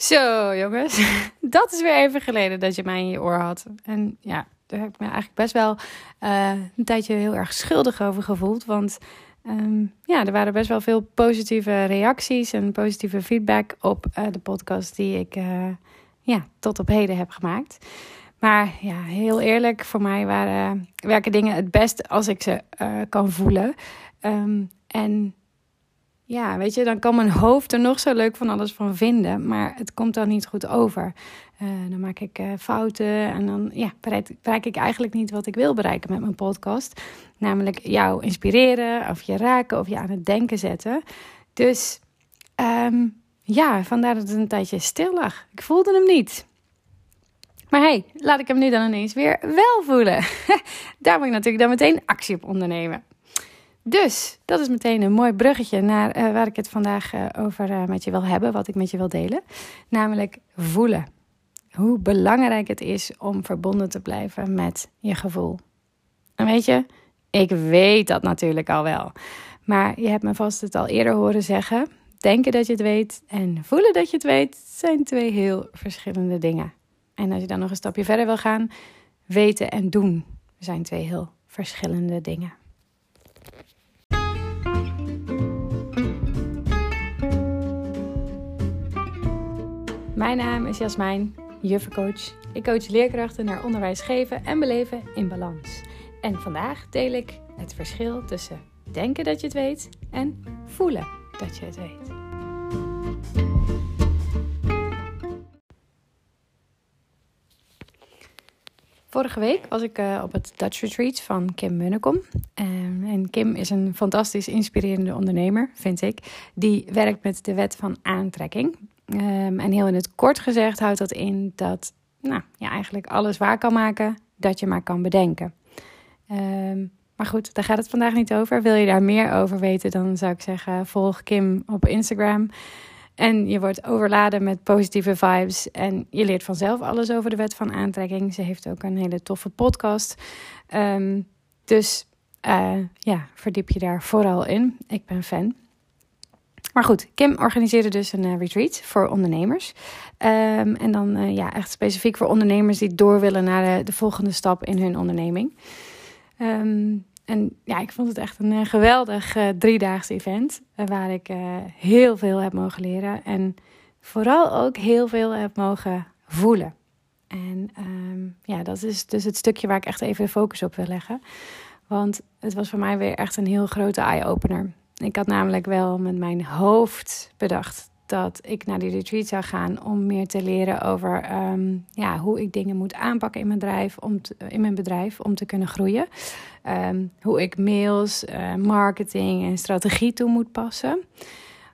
Zo, jongens. Dat is weer even geleden dat je mij in je oor had. En ja, daar heb ik me eigenlijk best wel uh, een tijdje heel erg schuldig over gevoeld. Want um, ja, er waren best wel veel positieve reacties en positieve feedback op uh, de podcast die ik uh, ja, tot op heden heb gemaakt. Maar ja, heel eerlijk, voor mij waren, werken dingen het best als ik ze kan voelen. Um, en ja, weet je, dan kan mijn hoofd er nog zo leuk van alles van vinden, maar het komt dan niet goed over. Uh, dan maak ik uh, fouten en dan ja, bereik, ik eigenlijk niet wat ik wil bereiken met mijn podcast. Namelijk jou inspireren, of je raken, of je aan het denken zetten. Dus um, ja, vandaar dat het een tijdje stil lag. Ik voelde hem niet. Maar hey, laat ik hem nu dan ineens weer wel voelen. Daar moet ik natuurlijk dan meteen actie op ondernemen. Dus dat is meteen een mooi bruggetje naar uh, waar ik het vandaag uh, over uh, met je wil hebben, wat ik met je wil delen. Namelijk voelen. Hoe belangrijk het is om verbonden te blijven met je gevoel. En weet je, ik weet dat natuurlijk al wel. Maar je hebt me vast het al eerder horen zeggen. Denken dat je het weet en voelen dat je het weet zijn twee heel verschillende dingen. En als je dan nog een stapje verder wil gaan, weten en doen zijn twee heel verschillende dingen. Mijn naam is Jasmijn, juffencoach. Ik coach leerkrachten naar onderwijs geven en beleven in balans. En vandaag deel ik het verschil tussen denken dat je het weet en voelen dat je het weet. Vorige week was ik uh, op het Dutch Retreat van Kim Munnekom. Um, en Kim is een fantastisch inspirerende ondernemer, vind ik. Die werkt met de wet van aantrekking. Um, en heel in het kort gezegd houdt dat in dat nou, je eigenlijk alles waar kan maken dat je maar kan bedenken. Um, maar goed, daar gaat het vandaag niet over. Wil je daar meer over weten, dan zou ik zeggen: volg Kim op Instagram. En je wordt overladen met positieve vibes. En je leert vanzelf alles over de wet van aantrekking. Ze heeft ook een hele toffe podcast. Um, dus uh, ja, verdiep je daar vooral in. Ik ben fan. Maar goed, Kim organiseerde dus een uh, retreat voor ondernemers. Um, en dan uh, ja, echt specifiek voor ondernemers die door willen naar de, de volgende stap in hun onderneming. Um, en ja, ik vond het echt een uh, geweldig driedaags event. waar ik heel veel heb mogen leren. En vooral ook heel veel heb mogen voelen. En um, ja, dat is dus het stukje waar ik echt even de focus op wil leggen. Want het was voor mij weer echt een heel grote eye-opener. Ik had namelijk wel met mijn hoofd bedacht dat ik naar die retreat zou gaan om meer te leren over um, ja, hoe ik dingen moet aanpakken in mijn bedrijf om te, in mijn bedrijf om te kunnen groeien. Um, hoe ik mails, uh, marketing en strategie toe moet passen.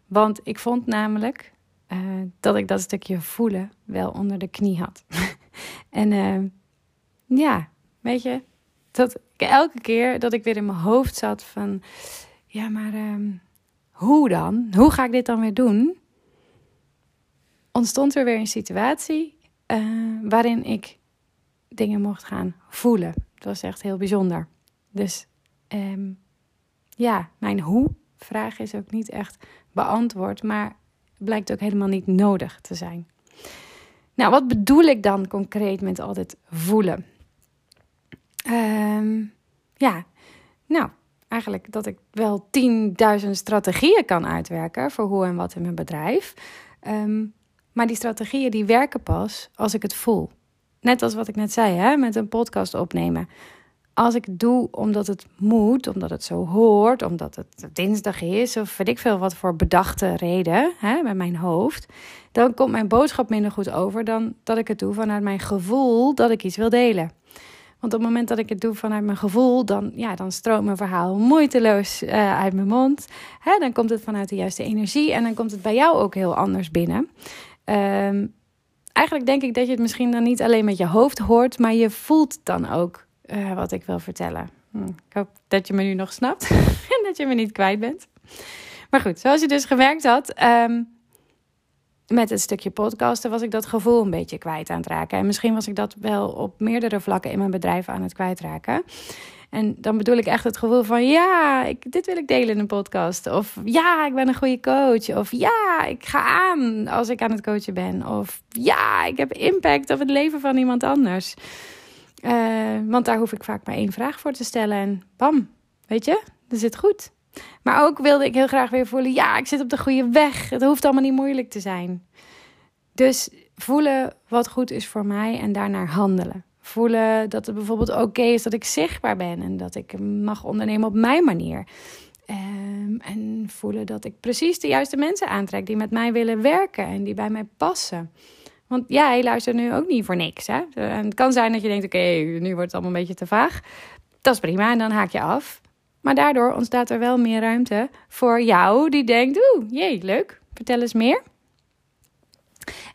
Want ik vond namelijk uh, dat ik dat stukje voelen wel onder de knie had. en uh, ja, weet je, dat elke keer dat ik weer in mijn hoofd zat van ja, maar um, hoe dan? Hoe ga ik dit dan weer doen? Ontstond er weer een situatie uh, waarin ik dingen mocht gaan voelen. Het was echt heel bijzonder. Dus um, ja, mijn hoe-vraag is ook niet echt beantwoord, maar blijkt ook helemaal niet nodig te zijn. Nou, wat bedoel ik dan concreet met al dit voelen? Um, ja, nou, eigenlijk dat ik wel 10.000 strategieën kan uitwerken voor hoe en wat in mijn bedrijf. Um, maar die strategieën die werken pas als ik het voel. Net als wat ik net zei, hè, met een podcast opnemen. Als ik het doe omdat het moet, omdat het zo hoort, omdat het dinsdag is, of weet ik veel wat voor bedachte reden hè, met mijn hoofd, dan komt mijn boodschap minder goed over dan dat ik het doe vanuit mijn gevoel dat ik iets wil delen. Want op het moment dat ik het doe vanuit mijn gevoel, dan, ja, dan stroomt mijn verhaal moeiteloos uh, uit mijn mond. Hè, dan komt het vanuit de juiste energie en dan komt het bij jou ook heel anders binnen. Um, eigenlijk denk ik dat je het misschien dan niet alleen met je hoofd hoort, maar je voelt dan ook uh, wat ik wil vertellen. Hm, ik hoop dat je me nu nog snapt en dat je me niet kwijt bent. Maar goed, zoals je dus gemerkt had, um, met het stukje podcasten was ik dat gevoel een beetje kwijt aan het raken. En misschien was ik dat wel op meerdere vlakken in mijn bedrijf aan het kwijtraken. En dan bedoel ik echt het gevoel van ja, ik, dit wil ik delen in een podcast. Of ja, ik ben een goede coach. Of ja, ik ga aan als ik aan het coachen ben. Of ja, ik heb impact op het leven van iemand anders. Uh, want daar hoef ik vaak maar één vraag voor te stellen. En bam, weet je, dat zit goed. Maar ook wilde ik heel graag weer voelen: ja, ik zit op de goede weg. Het hoeft allemaal niet moeilijk te zijn. Dus voelen wat goed is voor mij en daarnaar handelen. Voelen dat het bijvoorbeeld oké is dat ik zichtbaar ben en dat ik mag ondernemen op mijn manier. Um, en voelen dat ik precies de juiste mensen aantrek die met mij willen werken en die bij mij passen. Want jij luistert nu ook niet voor niks. Hè? En het kan zijn dat je denkt: oké, nu wordt het allemaal een beetje te vaag. Dat is prima en dan haak je af. Maar daardoor ontstaat er wel meer ruimte voor jou die denkt: oeh, jee, leuk, vertel eens meer.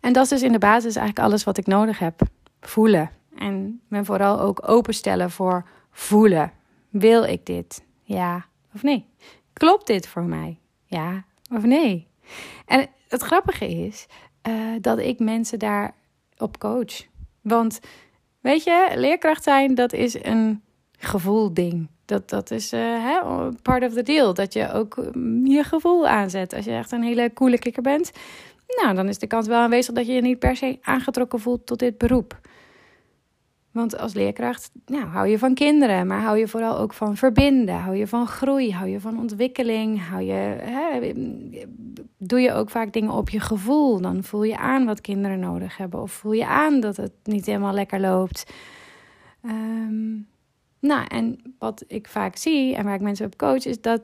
En dat is dus in de basis eigenlijk alles wat ik nodig heb. Voelen. En me vooral ook openstellen voor voelen. Wil ik dit? Ja of nee? Klopt dit voor mij? Ja of nee? En het grappige is uh, dat ik mensen daarop coach. Want weet je, leerkracht zijn, dat is een gevoelding. Dat, dat is uh, part of the deal. Dat je ook mm, je gevoel aanzet. Als je echt een hele coole kikker bent, nou, dan is de kans wel aanwezig dat je je niet per se aangetrokken voelt tot dit beroep. Want als leerkracht nou, hou je van kinderen, maar hou je vooral ook van verbinden. Hou je van groei, hou je van ontwikkeling. Hou je, hè, doe je ook vaak dingen op je gevoel. Dan voel je aan wat kinderen nodig hebben. Of voel je aan dat het niet helemaal lekker loopt. Um, nou, en wat ik vaak zie en waar ik mensen op coach, is dat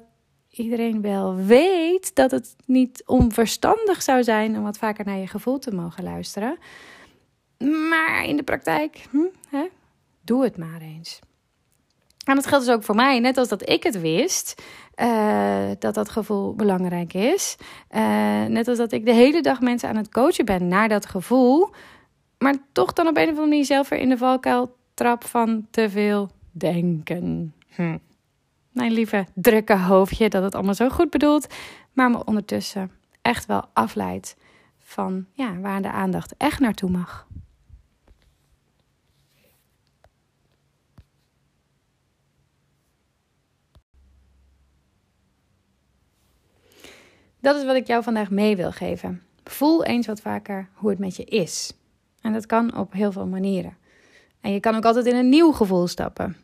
iedereen wel weet dat het niet onverstandig zou zijn om wat vaker naar je gevoel te mogen luisteren. Maar in de praktijk, hm, hè, doe het maar eens. En dat geldt dus ook voor mij, net als dat ik het wist, uh, dat dat gevoel belangrijk is. Uh, net als dat ik de hele dag mensen aan het coachen ben naar dat gevoel, maar toch dan op een of andere manier zelf weer in de valkuil trap van te veel denken. Hm. Mijn lieve drukke hoofdje dat het allemaal zo goed bedoelt, maar me ondertussen echt wel afleidt van ja, waar de aandacht echt naartoe mag. Dat is wat ik jou vandaag mee wil geven. Voel eens wat vaker hoe het met je is. En dat kan op heel veel manieren. En je kan ook altijd in een nieuw gevoel stappen.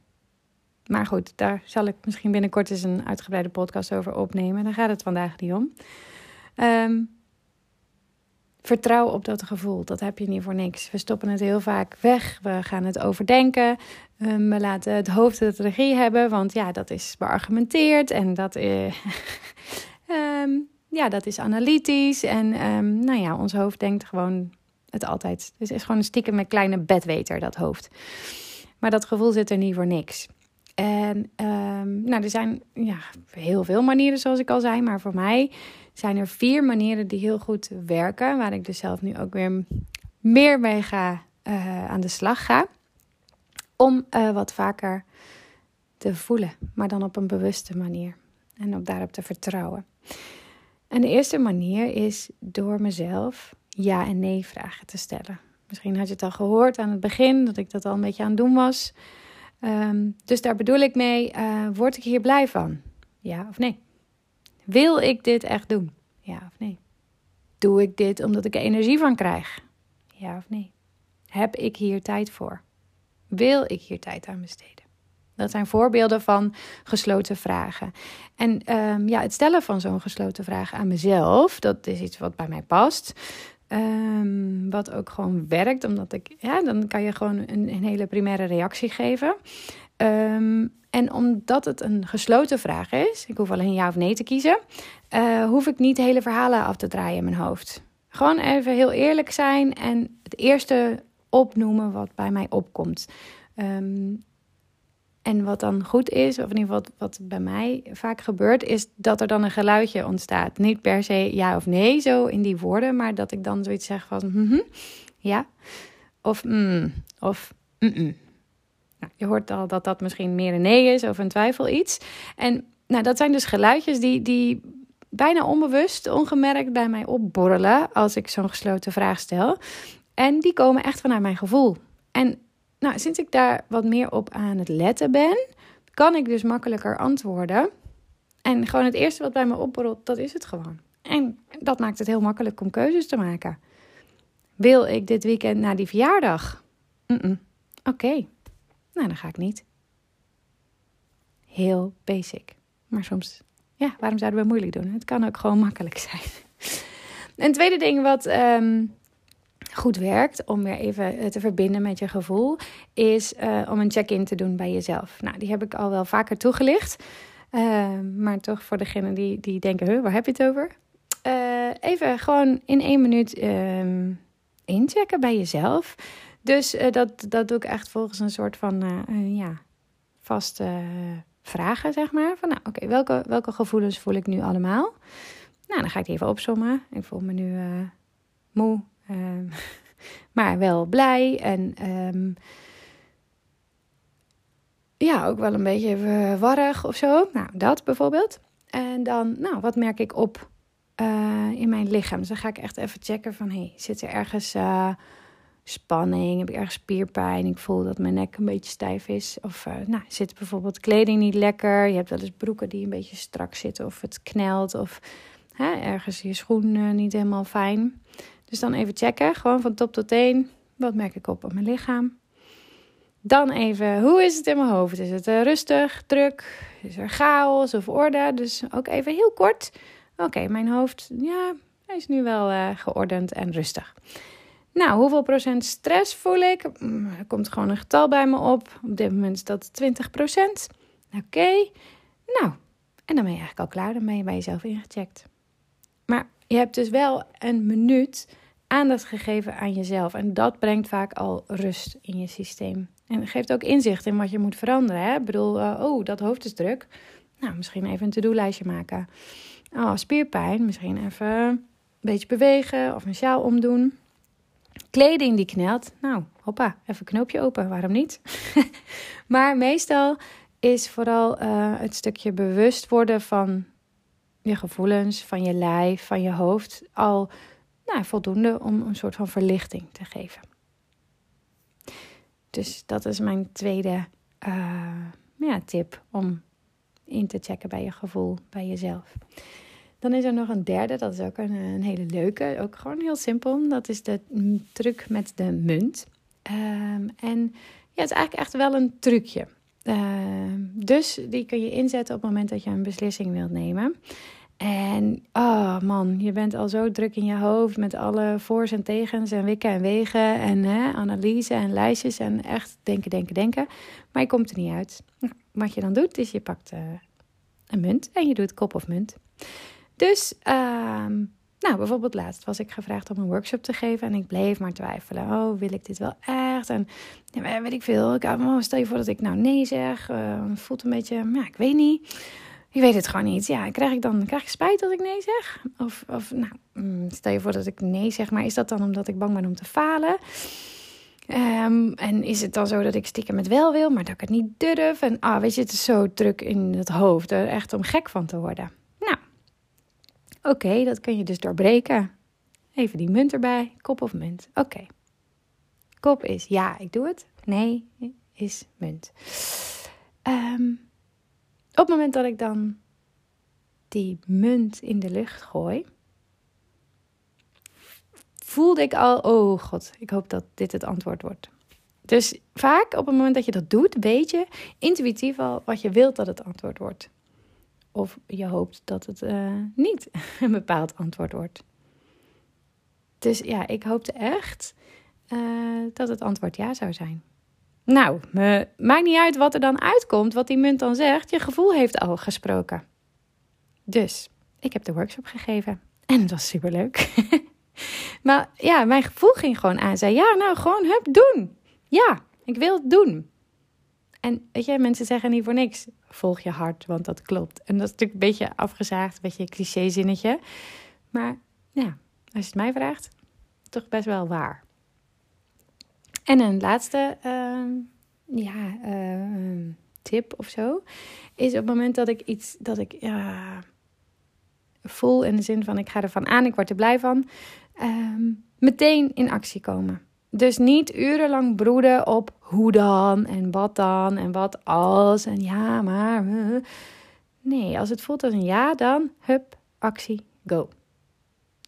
Maar goed, daar zal ik misschien binnenkort eens een uitgebreide podcast over opnemen. Daar gaat het vandaag niet om. Um, vertrouw op dat gevoel. Dat heb je niet voor niks. We stoppen het heel vaak weg. We gaan het overdenken. Um, we laten het hoofd het regie hebben. Want ja, dat is beargumenteerd. En dat, uh, um, ja, dat is analytisch. En nou ja, ons hoofd denkt gewoon het altijd. Dus het is gewoon een stiekem met kleine bedweter, dat hoofd. Maar dat gevoel zit er niet voor niks. En um, nou, er zijn ja, heel veel manieren, zoals ik al zei. Maar voor mij zijn er vier manieren die heel goed werken. Waar ik dus zelf nu ook weer meer mee ga, uh, aan de slag ga. Om uh, wat vaker te voelen, maar dan op een bewuste manier. En op daarop te vertrouwen. En de eerste manier is door mezelf ja en nee vragen te stellen. Misschien had je het al gehoord aan het begin dat ik dat al een beetje aan het doen was. Um, dus daar bedoel ik mee, uh, word ik hier blij van? Ja of nee? Wil ik dit echt doen? Ja of nee? Doe ik dit omdat ik er energie van krijg? Ja of nee? Heb ik hier tijd voor? Wil ik hier tijd aan besteden? Dat zijn voorbeelden van gesloten vragen. En um, ja, het stellen van zo'n gesloten vraag aan mezelf, dat is iets wat bij mij past. Um, wat ook gewoon werkt, omdat ik, ja, dan kan je gewoon een, een hele primaire reactie geven. Um, en omdat het een gesloten vraag is, ik hoef alleen ja of nee te kiezen, uh, hoef ik niet hele verhalen af te draaien in mijn hoofd. Gewoon even heel eerlijk zijn en het eerste opnoemen wat bij mij opkomt. Um, en wat dan goed is, of in ieder geval wat, bij mij vaak gebeurt, is dat er dan een geluidje ontstaat. Niet per se ja of nee, zo in die woorden, maar dat ik dan zoiets zeg van -hmm, ja, of mm, of. Nou, je hoort al dat dat misschien meer een nee is of een twijfel iets. En nou, dat zijn dus geluidjes die, die bijna onbewust, ongemerkt bij mij opborrelen als ik zo'n gesloten vraag stel. En die komen echt vanuit mijn gevoel. En nou, sinds ik daar wat meer op aan het letten ben, kan ik dus makkelijker antwoorden. En gewoon het eerste wat bij me opborrelt, dat is het gewoon. En dat maakt het heel makkelijk om keuzes te maken. Wil ik dit weekend naar die verjaardag? Oké, nou dan ga ik niet. Heel basic. Maar soms, ja, waarom zouden we moeilijk doen? Het kan ook gewoon makkelijk zijn. Een tweede ding wat um, goed werkt om weer even eh, te verbinden met je gevoel, is uh, om een check-in te doen bij jezelf. Nou, die heb ik al wel vaker toegelicht. Uh, maar toch voor degenen die, die denken, huh, waar heb je het over? Uh, even gewoon in één minuut um, inchecken bij jezelf. Dus dat, dat doe ik echt volgens een soort van ja, vaste vragen, zeg maar. Van nou, oké, welke, welke gevoelens voel ik nu allemaal? Nou, dan ga ik die even opzommen. Ik voel me nu moe, Um, maar wel blij en um, ja, ook wel een beetje warrig of zo. Nou, dat bijvoorbeeld. En dan, nou, wat merk ik op uh, in mijn lichaam? Dus dan ga ik echt even checken van, hey, zit er ergens uh, spanning? Heb ik ergens spierpijn? Ik voel dat mijn nek een beetje stijf is. Of, uh, nou, zit bijvoorbeeld kleding niet lekker? Je hebt wel eens broeken die een beetje strak zitten of het knelt of ergens je schoen niet helemaal fijn. Dus dan even checken, gewoon van top tot teen. Wat merk ik op op mijn lichaam? Dan even, hoe is het in mijn hoofd? Is het uh, rustig, druk? Is er chaos of orde? Dus ook even heel kort. Oké, mijn hoofd, ja, hij is nu wel uh, geordend en rustig. Nou, hoeveel procent stress voel ik? Mm, er komt gewoon een getal bij me op. Op dit moment is dat 20 procent. Oké, nou, en dan ben je eigenlijk al klaar. Dan ben je bij jezelf ingecheckt. Maar je hebt dus wel een minuut aandacht gegeven aan jezelf. En dat brengt vaak al rust in je systeem. En geeft ook inzicht in wat je moet veranderen. Hè? Ik bedoel, uh, oh, dat hoofd is druk. Nou, misschien even een to-do-lijstje maken. Oh, spierpijn. Misschien even een beetje bewegen of een sjaal omdoen. Kleding die knelt. Nou, hoppa, even een knoopje open. Waarom niet? maar meestal is vooral uh, het stukje bewust worden van je gevoelens, van je lijf, van je hoofd al nou, voldoende om een soort van verlichting te geven. Dus dat is mijn tweede uh, ja, tip om in te checken bij je gevoel, bij jezelf. Dan is er nog een derde, dat is ook een, hele leuke, ook gewoon heel simpel. Dat is de truc met de munt. Um, en ja, het is eigenlijk echt wel een trucje. Uh, dus die kun je inzetten op het moment dat je een beslissing wilt nemen. En oh man, je bent al zo druk in je hoofd met alle voor's en tegens en wikken en wegen en hè, analyse en lijstjes en echt denken, denken, denken. Maar je komt er niet uit. Nou, wat je dan doet is je pakt uh, een munt en je doet kop of munt. Dus, uh, nou bijvoorbeeld laatst was ik gevraagd om een workshop te geven en ik bleef maar twijfelen. Oh, wil ik dit wel echt? En ja, weet ik veel. Ik, oh, stel je voor dat ik nou nee zeg. Uh, voelt een beetje, ja, ik weet niet. Ik weet het gewoon niet. Ja, krijg ik dan krijg ik spijt dat ik nee zeg? Of, of nou, mm, stel je voor dat ik nee zeg, maar is dat dan omdat ik bang ben om te falen? Um, en is het dan zo dat ik stiekem met wel wil, maar dat ik het niet durf? En ah, weet je, het is zo druk in het hoofd, er echt om gek van te worden. Nou, oké, dat kun je dus doorbreken. Even die munt erbij, kop of munt. Oké. Kop is ja, ik doe het. Nee is munt. Um, op het moment dat ik dan die munt in de lucht gooi, voelde ik al, oh god, ik hoop dat dit het antwoord wordt. Dus vaak op het moment dat je dat doet, weet je intuïtief al wat je wilt dat het antwoord wordt. Of je hoopt dat het uh, niet een bepaald antwoord wordt. Dus ja, ik hoopte echt uh, dat het antwoord ja zou zijn. Nou, me, maakt niet uit wat er dan uitkomt, wat die munt dan zegt. Je gevoel heeft al gesproken. Dus, ik heb de workshop gegeven. En het was superleuk. maar ja, mijn gevoel ging gewoon aan. Zei, ja, nou, gewoon, hup, doen. Ja, ik wil het doen. En weet je, mensen zeggen niet voor niks, volg je hart, want dat klopt. En dat is natuurlijk een beetje afgezaagd, een beetje een cliché-zinnetje. Maar ja, als je het mij vraagt, toch best wel waar. En een laatste uh, ja, uh, tip of zo is op het moment dat ik iets dat ik voel in de zin van ik ga ervan aan, ik word er blij van, ehm, meteen in actie komen. Dus niet urenlang broeden op hoe dan en wat dan en wat als en ja, maar. Nee, als het voelt als een ja, dan hup, actie, go.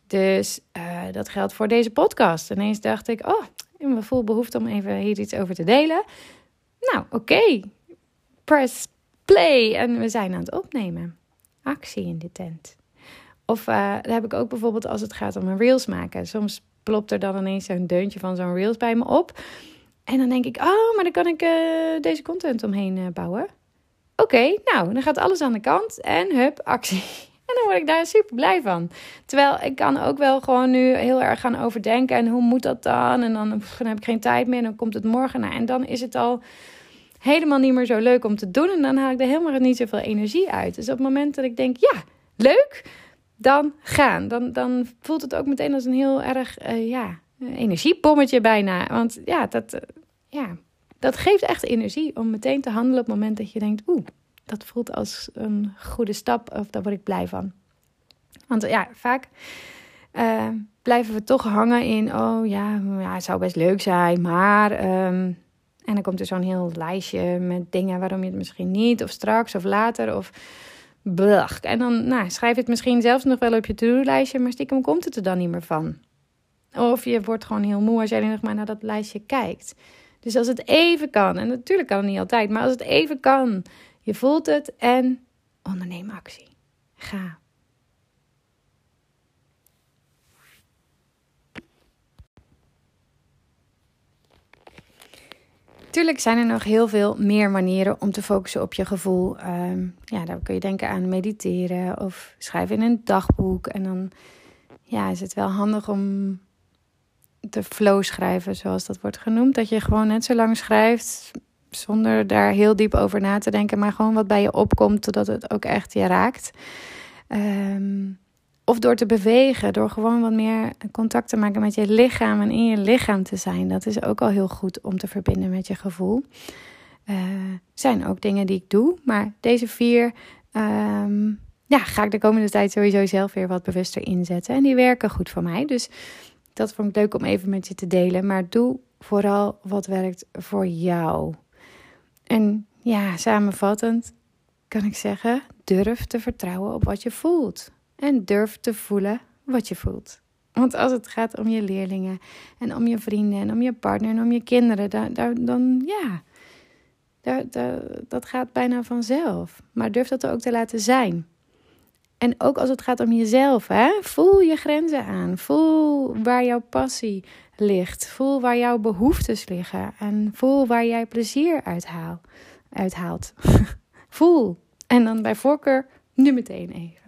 Dus uh, dat geldt voor deze podcast. Ineens dacht ik, oh, ik me voel behoefte om even hier iets over te delen. Nou, oké. Press play en we zijn aan het opnemen. Actie in de tent. Of daar heb ik ook bijvoorbeeld als het gaat om een reels maken. Soms plopt er dan ineens zo'n deuntje van zo'n reels bij me op. En dan denk ik, oh, maar dan kan ik uh, deze content omheen uh, bouwen. Oké, nou, dan gaat alles aan de kant en hup, actie. En dan word ik daar super blij van. Terwijl ik kan ook wel gewoon nu heel erg gaan overdenken. En hoe moet dat dan? En dan, dan heb ik geen tijd meer. En dan komt het morgen. Nou, en dan is het al helemaal niet meer zo leuk om te doen. En dan haal ik er helemaal niet zoveel energie uit. Dus op het moment dat ik denk, ja, leuk, dan gaan. Dan, dan voelt het ook meteen als een heel erg, uh, ja, energiepommetje bijna. Want ja dat, uh, ja, dat geeft echt energie om meteen te handelen op het moment dat je denkt, oeh, dat voelt als een goede stap of daar word ik blij van. Want ja, vaak uh, blijven we toch hangen in, oh ja, ja, het zou best leuk zijn, maar um, en dan komt er zo'n heel lijstje met dingen waarom je het misschien niet, of straks of later, of blach. En dan nou, schrijf je het misschien zelfs nog wel op je to-do-lijstje, maar stiekem komt het er dan niet meer van. Of je wordt gewoon heel moe als jij nog maar naar dat lijstje kijkt. Dus als het even kan, en natuurlijk kan het niet altijd, maar als het even kan, je voelt het en onderneem actie. Ga. Tuurlijk zijn er nog heel veel meer manieren om te focussen op je gevoel. Um, ja, daar kun je denken aan mediteren of schrijven in een dagboek. En dan ja, is het wel handig om te flow schrijven, zoals dat wordt genoemd. Dat je gewoon net zo lang schrijft zonder daar heel diep over na te denken, maar gewoon wat bij je opkomt, totdat het ook echt je raakt. Um, of door te bewegen, door gewoon wat meer contact te maken met je lichaam en in je lichaam te zijn. Dat is ook al heel goed om te verbinden met je gevoel. Uh, zijn ook dingen die ik doe, maar deze vier um, ja, ga ik de komende tijd sowieso zelf weer wat bewuster inzetten. En die werken goed voor mij. Dus dat vond ik leuk om even met je te delen. Maar doe vooral wat werkt voor jou. En ja, samenvattend kan ik zeggen: durf te vertrouwen op wat je voelt. En durf te voelen wat je voelt. Want als het gaat om je leerlingen en om je vrienden en om je partner en om je kinderen, dan, dan, ja, dat gaat bijna vanzelf. Maar durf dat er ook te laten zijn. En ook als het gaat om jezelf, hè? voel je grenzen aan. Voel waar jouw passie ligt. Voel waar jouw behoeftes liggen. En voel waar jij plezier uithaal, uithaalt. voel. En dan bij voorkeur nu meteen even.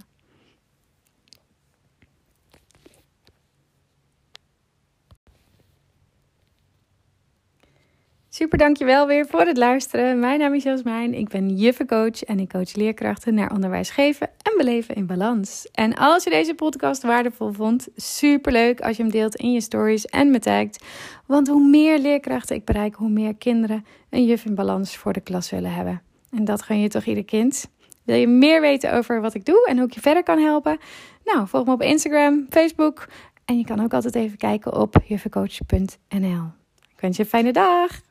Super dankjewel weer voor het luisteren. Mijn naam is Jasmijn. Ik ben juffencoach en ik coach leerkrachten naar onderwijs geven en beleven in balans. En als je deze podcast waardevol vond, super leuk als je hem deelt in je stories en me tagt. Want hoe meer leerkrachten ik bereik, hoe meer kinderen een juf in balans voor de klas willen hebben. En dat gun je toch ieder kind? Wil je meer weten over wat ik doe en hoe ik je verder kan helpen? Nou, volg me op Instagram, Facebook en je kan ook altijd even kijken op juffencoach.nl. Ik wens je een fijne dag.